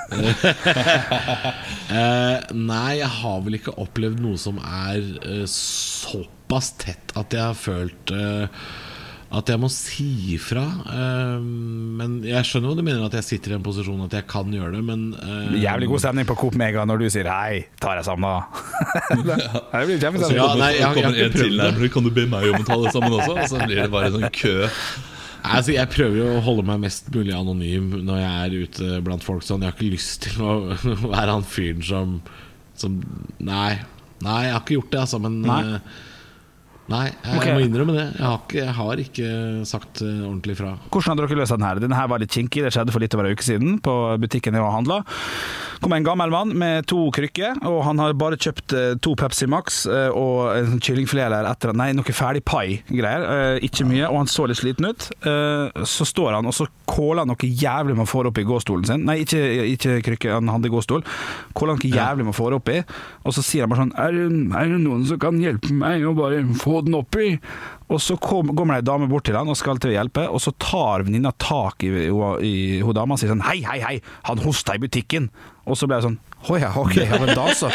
[LAUGHS] Eh, nei, jeg har vel ikke opplevd noe som er såpass tett at jeg har følt eh, at jeg må si ifra. Uh, men jeg skjønner jo du mener at jeg sitter i en posisjon at jeg kan gjøre det, men uh, Jævlig god stemning på Coop Mega når du sier hei, tar jeg da [LAUGHS] det blir kjempestemning. Ja, nei, jeg jeg, jeg har ikke prøvd til det. nærmere, kan du be meg om å ta det sammen også? Og så blir det bare sånn kø. Altså, jeg prøver jo å holde meg mest mulig anonym når jeg er ute blant folk. Sånn. Jeg har ikke lyst til å [LAUGHS] være han fyren som, som Nei. Nei, jeg har ikke gjort det, altså. Men Nei. jeg okay. må innrømme det. Jeg har ikke, jeg har ikke sagt eh, ordentlig fra. Hvordan hadde dere løst den her? Denne her var litt kinkig, det skjedde for litt over en uke siden på butikken jeg handla. Kom en gammel mann med to krykker, og han har bare kjøpt eh, to Pepsi Max eh, og en sånn kyllingfilet eller etter Nei, noe ferdig pai-greier. Eh, Ikke mye, og han så litt sliten ut. Så står han og så kåler han noe jævlig med å få opp i gåstolen sin. Nei, ikke, ikke krykke, han hadde gåstol. Kåler han noe jævlig med å få i, og så sier han bare sånn er, det- er det noen som kan hjelpe meg å bare få den oppi? Og så kom, kommer det ei dame bort til han og skal til å hjelpe, og så tar venninna tak i, i, i hun dama og sier sånn Hei, hei, hei, han hosta i butikken! Og så ble jeg sånn Å ja, ok, ja, men da så.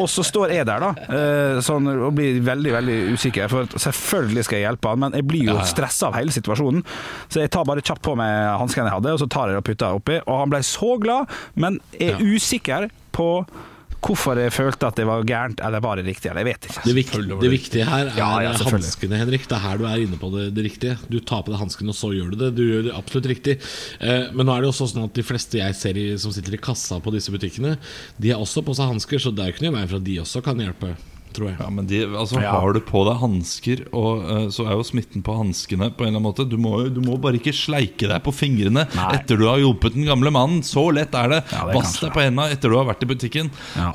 Og så står jeg der, da, eh, sånn, og blir veldig veldig usikker. For selvfølgelig skal jeg hjelpe han, men jeg blir jo stressa av hele situasjonen. Så jeg tar bare kjapt på meg hanskene jeg hadde, og så tar jeg og putter oppi. Og han ble så glad, men er usikker på hvorfor jeg følte at det var gærent, eller var det riktig, eller jeg vet ikke. Det, vik det viktige her er Ja, ja, hanskene, Henrik. Det er her du er inne på det, det riktige. Du tar på deg hanskene, og så gjør du det. Du gjør det absolutt riktig. Eh, men nå er det jo også sånn at de fleste jeg ser i, som sitter i kassa på disse butikkene, de har også på seg hansker, så det er jo ikke noe i veien for at de også kan hjelpe, tror jeg. Ja, men de, altså, Ja. Har du på deg hansker, eh, så er jo smitten på hanskene på en eller annen måte. Du må, du må bare ikke sleike deg på fingrene Nei. etter du har hjulpet den gamle mannen. Så lett er det. Ja, det er Vask kanskje. deg på hendene etter du har vært i butikken.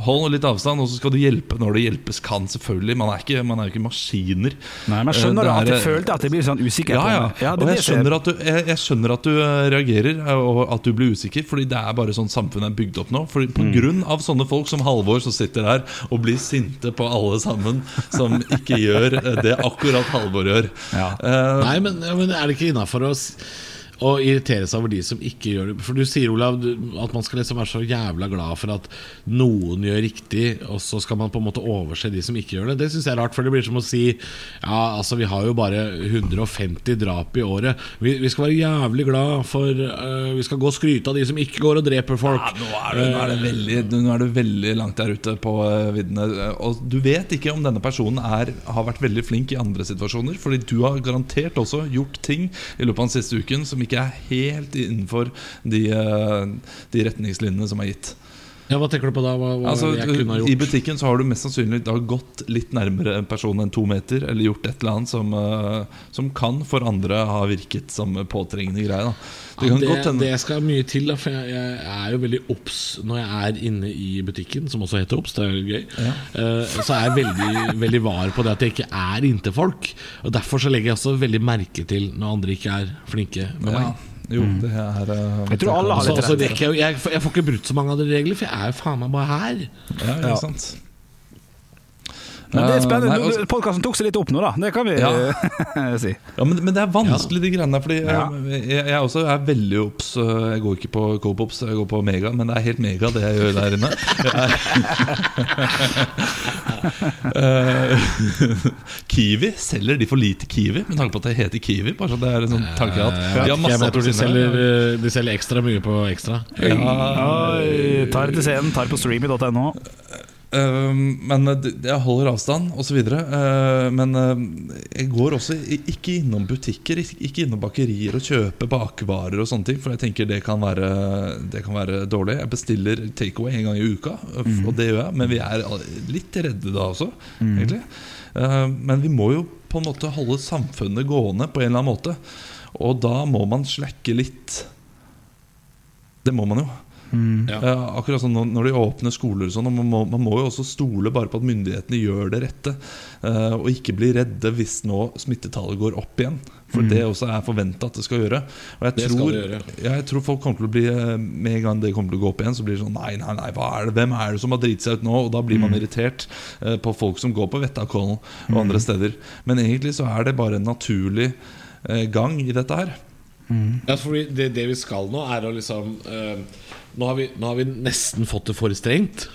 Hold litt avstand, og så skal du hjelpe når det hjelpes kan, selvfølgelig. Man er ikke, man er ikke maskiner. Nei, men Eh, skjønner du det at er- jeg følte at jeg blir sånn usikker ja, ja. er og jeg skjønner, at du, jeg, jeg skjønner at du eh, reagerer eh, og at du blir usikker, Fordi det er bare sånn samfunnet er bygd opp nå. Fordi På Mm. grunn av sånne folk som Halvor som sitter der og blir sinte på alle sammen som ikke gjør det akkurat Halvor gjør. Ja. Uh, Nei, men, men er det ikke innafor å å irritere seg over de som ikke gjør det? For du sier, Olav, at man skal liksom være så jævla glad for at noen gjør riktig, og så skal man på en måte overse de som ikke gjør det. Det syns jeg er rart, for det blir som å si Ja, altså, vi har jo bare 150 drap i året. Vi, vi skal være jævlig glad for uh, Vi skal gå og skryte av de som ikke går og dreper folk. Ja, nå, er det, nå, er det veldig, nå er det veldig langt der ute på eh, viddene. Og du vet ikke om denne personen er, har vært veldig flink i andre situasjoner. Fordi du har garantert også gjort ting i løpet av den siste uken som ikke er helt innenfor de, eh, de retningslinjene som er gitt. Ja, Hva tenker du på da? Hva, hva Altså, jeg kunne ha I butikken så har du mest sannsynlig da gått litt nærmere en person enn to meter, eller gjort et eller annet som, uh, som kan for andre ha virket som påtrengende greie. Det Ja, det, det skal mye til, da, for jeg, jeg er jo veldig obs når jeg er inne i butikken, som også heter obs, det er gøy. Uh, så er jeg veldig, veldig var på det at jeg ikke er inntil folk. Og Derfor så legger jeg også veldig merke til når andre ikke er flinke med ja, meg. Jo, det er Jeg tror alle har litt rett. jeg, jeg, jeg får ikke brutt så mange av de regler, for jeg er jo faen meg bare her. Ja, ikke sant Men det er Eh, spennende. Uh, altså- Podkasten tok seg litt opp nå, da. Det kan vi Ja. eh, [LAUGHS] si. Ja, men, men det er vanskelig, de greiene der. Fordi Ja. jeg, jeg, jeg også er veldig obs. øh, Jeg går ikke på Coop Ops, jeg går på Mega. Men det er helt mega, det jeg gjør der inne. [LAUGHS] Eh, [LAUGHS] Kiwi selger de for lite Kiwi, med tanke på at det heter Kiwi. Bare så det er en sånn tanke. Jeg, De har masse tror de selger, eh, de selger ekstra mye på Ekstra. Oi, tar til scenen, tar på streamy.no. Um, men jeg holder avstand osv. Uh, men uh, jeg går også ikke innom butikker, ikke innom bakerier og kjøper bakvarer og sånne ting. For jeg tenker det kan være, det kan være dårlig. Jeg bestiller takeaway en gang i uka, og det gjør jeg. Men vi er litt redde da også, egentlig. Uh, men vi må jo på en måte holde samfunnet gående på en eller annen måte. Og da må man slakke litt. Det må man jo. Ja. Ja, akkurat sånn når- de åpner skoler sånn og man, må, man må jo også stole bare på at myndighetene gjør det rette. eh, og ikke bli redde hvis nå smittetallet går opp igjen. For det også er forventa at det skal gjøre. Og jeg Det skal tror, det gjøre. ja, jeg tror folk kommer til å bli eh, Med en gang det kommer til å gå opp igjen, så blir det sånn Nei, nei, nei, hva er det? hvem er det som har driti seg ut nå? Og da blir man irritert eh, på folk som går på Vettakollen og andre steder. Men egentlig så er det bare en naturlig gang i dette her. Ja, for det, det vi skal nå, er å liksom eh, nå, har vi, nå har vi nesten fått det for strengt,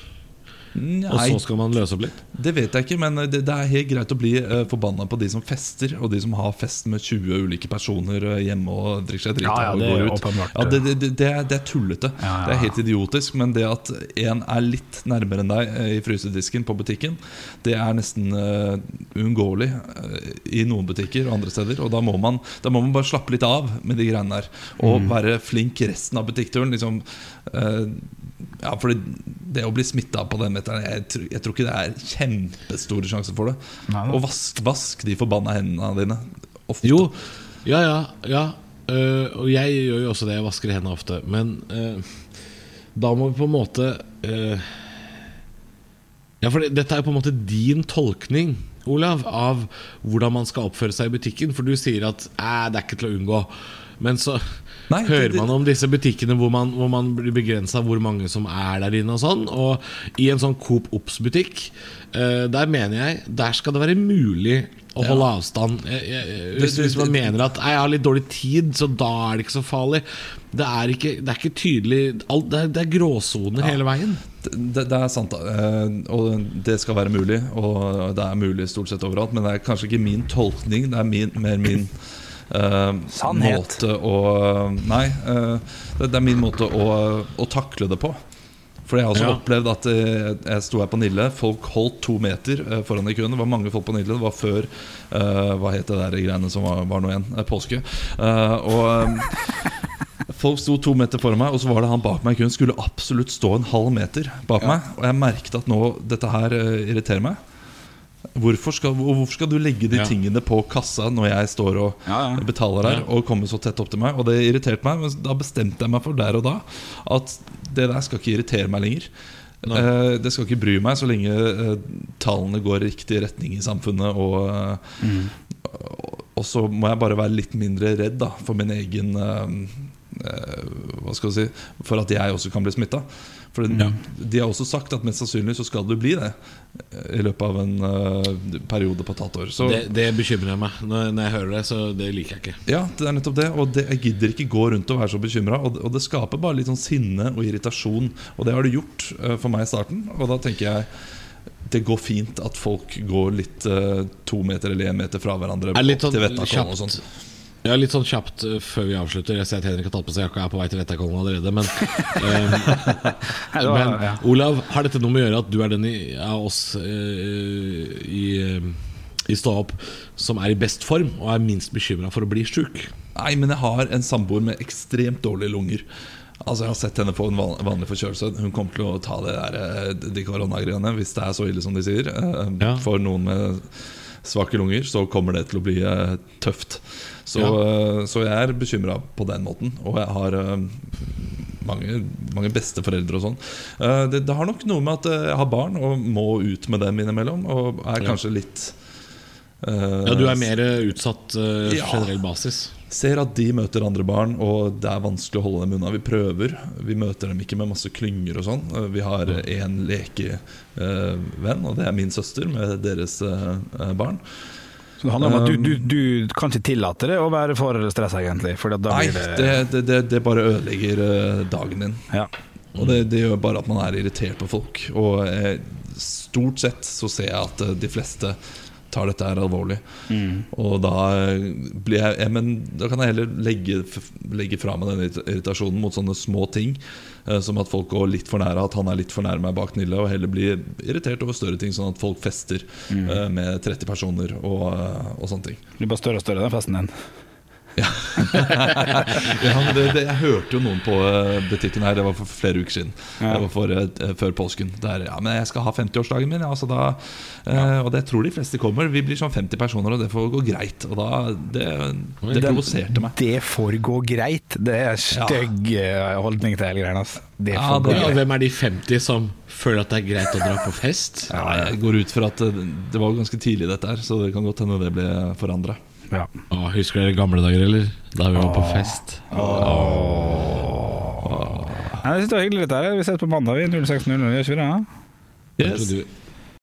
og så skal man løse opp litt. Det vet jeg ikke, men det, det er helt greit å bli uh, forbanna på de som fester, og de som har fest med 20 ulike personer eh, hjemme og drikker seg drita Ja, ja, og det går ut. Ja, det, det, det, det, er, tullete. Ja, ja, Det er helt idiotisk. Men det at en er litt nærmere enn deg eh, i frysedisken på butikken, det er nesten uh, uunngåelig eh, i noen butikker og andre steder. Og da må, man, da må man bare slappe litt av med de greiene der. Og Mm. være flink resten av butikkturen. Liksom, eh, Ja, for det å bli smitta på den meteren jeg, tror- jeg tror ikke det er kjempestore sjanser for det. Nei, nei. Og vask, vask de forbanna hendene dine. Ofte. Jo, ja, ja, ja. Uh, og jeg gjør jo også det. Jeg vasker hendene ofte. Men uh, da må vi på en måte uh, Ja, for det, dette er jo på en måte din tolkning, Olav, av hvordan man skal oppføre seg i butikken. For du sier at "Æ, det er ikke til å unngå. Men så Nei, hører man om disse butikkene hvor man, hvor man blir begrensa hvor mange som er der inne og sånn. Og i en sånn Coop Ops-butikk, øh, der mener jeg Der skal det være mulig å holde avstand. Jeg, jeg, hvis, hvis man mener at jeg har litt dårlig tid, så da er det ikke så farlig. Det er ikke, det er ikke tydelig alt, det, er, det er gråsoner hele veien. Det, det er sant. Eh, og det skal være mulig. Og det er mulig stort sett overalt. Men det er kanskje ikke min tolkning, det er min, mer min eh, Sannhet. måte å Nei, uh, det, det er min måte å, å takle det på. For jeg har også Ja. opplevd at jeg, jeg sto her på Nille. Folk holdt to meter eh, foran i køen. Det var mange folk på Nille. Det var før eh, Hva het det der greiene som var, var nå igjen? Eh, påske. Eh, og eh, Folk sto to meter foran meg, og så var det han bak meg i køen. Skulle absolutt stå en halv meter bak meg. Og jeg merket at nå dette her eh, irriterer meg. Hvorfor skal, hvorfor skal du legge de Ja. tingene på kassa når jeg står og Ja, ja. betaler her, og kommer så tett opp til meg? Og det irriterte meg, men da bestemte jeg meg for der og da at det der skal ikke irritere meg lenger. Eh, det skal ikke bry meg så lenge eh, tallene går i riktig retning i samfunnet. Og, mm. og, og så må jeg bare være litt mindre redd da, for min egen eh, eh, Hva skal jeg si For at jeg også kan bli smitta. For ja. de har også sagt at mest sannsynlig så skal du bli det eh, i løpet av en uh, periode på et halvt år. Så Det, det bekymrer meg når, når jeg hører det, så det liker jeg ikke. ja, det er nettopp det. Og det, jeg gidder ikke gå rundt og være så bekymra. Og, og det skaper bare litt sånn sinne og irritasjon. Og det har det gjort uh, for meg i starten. Og da tenker jeg det går fint at folk går litt uh, to meter eller én meter fra hverandre. Er litt sånn kjapt. Ja, Litt sånn kjapt uh, før vi avslutter. Jeg ser at Henrik har tatt på seg jakka og er på vei til Vettakollen allerede. Men, [LAUGHS] um, men. Olav, har dette noe med å gjøre at du er den i, av oss uh, i, uh, i Stå opp som er i best form og er minst bekymra for å bli sjuk? Nei, men jeg har en samboer med ekstremt dårlige lunger. Altså Jeg har sett henne få en vanlig forkjølelse. Hun kommer til å ta det der, eh, de koronagreiene hvis det er så ille som de sier. Eh, Ja. For noen med svake lunger så kommer det til å bli eh, tøft. Så, Ja. eh, så jeg er bekymra på den måten. Og jeg har eh, mange, mange besteforeldre og sånn. Eh, det, det har nok noe med at jeg har barn og må ut med dem innimellom. Og er kanskje litt uh, Ja, Du er mer utsatt uh, Ja. generell basis. Ser at de møter andre barn, og det er vanskelig å holde dem unna. Vi prøver. Vi møter dem ikke med masse klynger og sånn. Vi har én lekevenn, og det er min søster med deres barn. Så det handler om at du, du, du kan ikke tillate det å være for stress, egentlig. Nei, det, det, det, det, bare ødelegger eh, dagen din. ja. Og det, det gjør bare at man er irritert på folk. Og eh, stort sett så ser jeg at eh, de fleste tar dette her alvorlig. Og da eh, blir jeg ja, Men da kan jeg heller legge, legge fra meg denne irritasjonen mot sånne små ting. eh, Som at folk går litt for nære, at han er litt for nær meg bak Nille. Og heller blir irritert over større ting, sånn at folk fester eh, med 30 personer og, eh, og sånne ting. Det blir bare større og større, den festen din. [LAUGHS] Ja, men det, det, Jeg hørte jo noen på eh, butikken her, det var for flere uker siden. Ja. Det var for, eh, Før påsken. Der, ja, men jeg skal ha 50-årsdagen min, Altså da, eh, og det tror de fleste kommer. Vi blir sånn 50 personer, og det får gå greit. Og da, Det, det provoserte meg. Det får gå greit. Det er stygg holdning til hele greia. Det Ja, får gå Ja, greit. hvem er de 50 som føler at det er greit å dra på fest? Ja, jeg går ut fra at det var ganske tidlig, dette her, så det kan godt hende det ble forandra. Ja. Åh, husker dere gamle dager, eller? Da vi var på fest. Nei, jeg synes det var hyggelig dette her. Vi ses på mandag. vi, 06.00. Gjør ikke vi det? ja? Jeg trodde,